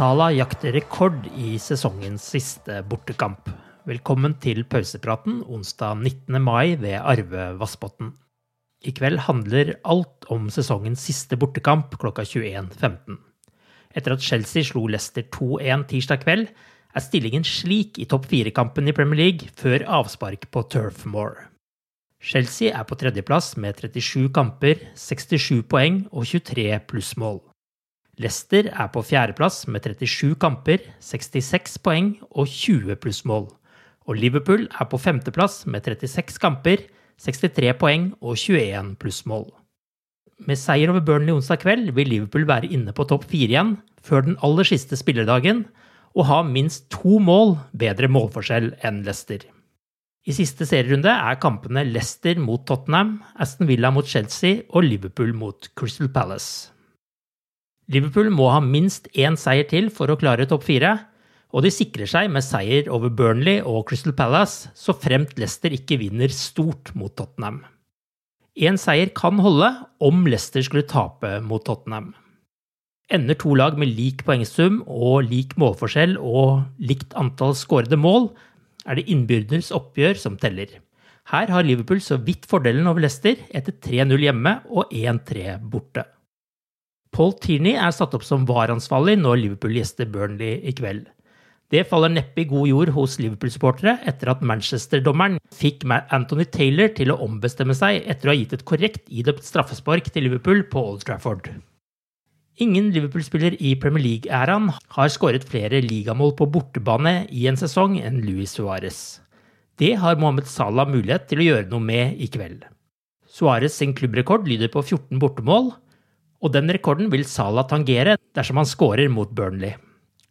Sala jakter rekord i sesongens siste bortekamp. Velkommen til pausepraten onsdag 19. mai ved Arve Vassbotn. I kveld handler alt om sesongens siste bortekamp klokka 21.15. Etter at Chelsea slo Leicester 2-1 tirsdag kveld, er stillingen slik i topp fire-kampen i Premier League før avspark på Turfmore. Chelsea er på tredjeplass med 37 kamper, 67 poeng og 23 plussmål. Leicester er på fjerdeplass med 37 kamper, 66 poeng og 20 plussmål. Og Liverpool er på femteplass med 36 kamper, 63 poeng og 21 plussmål. Med seier over Burnley onsdag kveld vil Liverpool være inne på topp fire igjen før den aller siste spillerdagen, og ha minst to mål bedre målforskjell enn Leicester. I siste serierunde er kampene Leicester mot Tottenham, Aston Villa mot Chelsea og Liverpool mot Crystal Palace. Liverpool må ha minst én seier til for å klare topp fire, og de sikrer seg med seier over Burnley og Crystal Palace så fremt Leicester ikke vinner stort mot Tottenham. Én seier kan holde om Leicester skulle tape mot Tottenham. Ender to lag med lik poengsum og lik målforskjell og likt antall skårede mål, er det innbyrdes oppgjør som teller. Her har Liverpool så vidt fordelen over Leicester etter 3-0 hjemme og 1-3 borte. Paul Tierney er satt opp som varansvarlig når Liverpool gjester Burnley i kveld. Det faller neppe i god jord hos Liverpool-supportere etter at Manchester-dommeren fikk Anthony Taylor til å ombestemme seg etter å ha gitt et korrekt idøpt straffespark til Liverpool på Old Trafford. Ingen Liverpool-spiller i Premier League-æraen har skåret flere ligamål på bortebane i en sesong enn Luis Suárez. Det har Mohammed Salah mulighet til å gjøre noe med i kveld. Suárez sin klubbrekord lyder på 14 bortemål, og den rekorden vil Salah tangere dersom han skårer mot Burnley.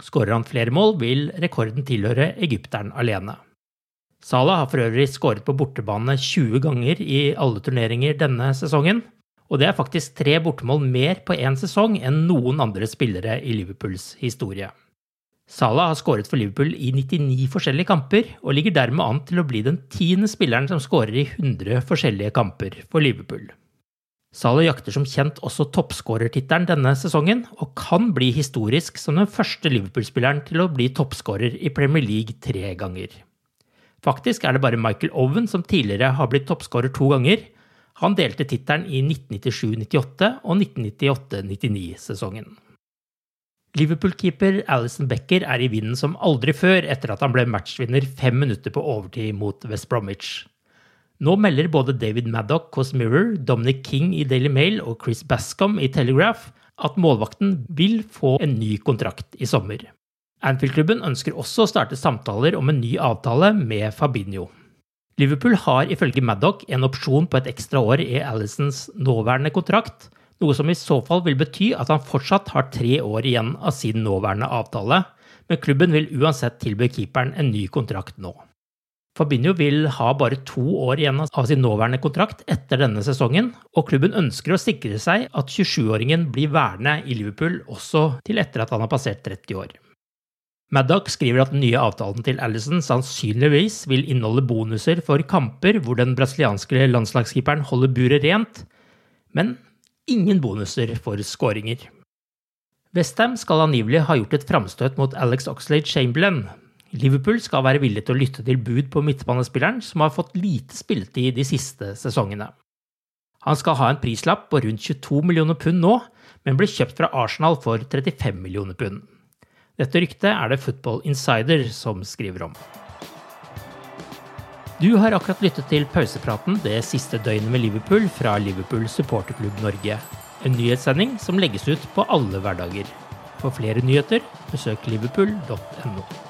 Skårer han flere mål, vil rekorden tilhøre egypteren alene. Salah har for øvrig skåret på bortebane 20 ganger i alle turneringer denne sesongen, og det er faktisk tre bortemål mer på én sesong enn noen andre spillere i Liverpools historie. Salah har skåret for Liverpool i 99 forskjellige kamper, og ligger dermed an til å bli den tiende spilleren som skårer i 100 forskjellige kamper for Liverpool. Salah jakter som kjent også toppskårertittelen denne sesongen, og kan bli historisk som den første Liverpool-spilleren til å bli toppskårer i Premier League tre ganger. Faktisk er det bare Michael Owen som tidligere har blitt toppskårer to ganger. Han delte tittelen i 1997-98 og 1998-99-sesongen. Liverpool-keeper Alison Becker er i vinden som aldri før etter at han ble matchvinner fem minutter på overtid mot West Bromwich. Nå melder både David Maddock hos Mirror, Dominic King i Daily Mail og Chris Bascom i Telegraph at målvakten vil få en ny kontrakt i sommer. Anfield-klubben ønsker også å starte samtaler om en ny avtale med Fabinho. Liverpool har ifølge Maddock en opsjon på et ekstra år i Alisons nåværende kontrakt, noe som i så fall vil bety at han fortsatt har tre år igjen av sin nåværende avtale, men klubben vil uansett tilby keeperen en ny kontrakt nå. Fabinho vil ha bare to år igjen av sin nåværende kontrakt etter denne sesongen, og klubben ønsker å sikre seg at 27-åringen blir værende i Liverpool også til etter at han har passert 30 år. Maddock skriver at den nye avtalen til Alison sannsynligvis vil inneholde bonuser for kamper hvor den brasilianske landslagskeeperen holder buret rent, men ingen bonuser for skåringer. Westham skal angivelig ha gjort et framstøt mot Alex Oxlade Chamberlain, Liverpool skal være villig til å lytte til bud på midtbanespilleren, som har fått lite spilletid de siste sesongene. Han skal ha en prislapp på rundt 22 millioner pund nå, men blir kjøpt fra Arsenal for 35 millioner pund. Dette ryktet er det Football Insider som skriver om. Du har akkurat lyttet til pausepraten det siste døgnet med Liverpool fra Liverpool supporterklubb Norge. En nyhetssending som legges ut på alle hverdager. For flere nyheter, besøk liverpool.no.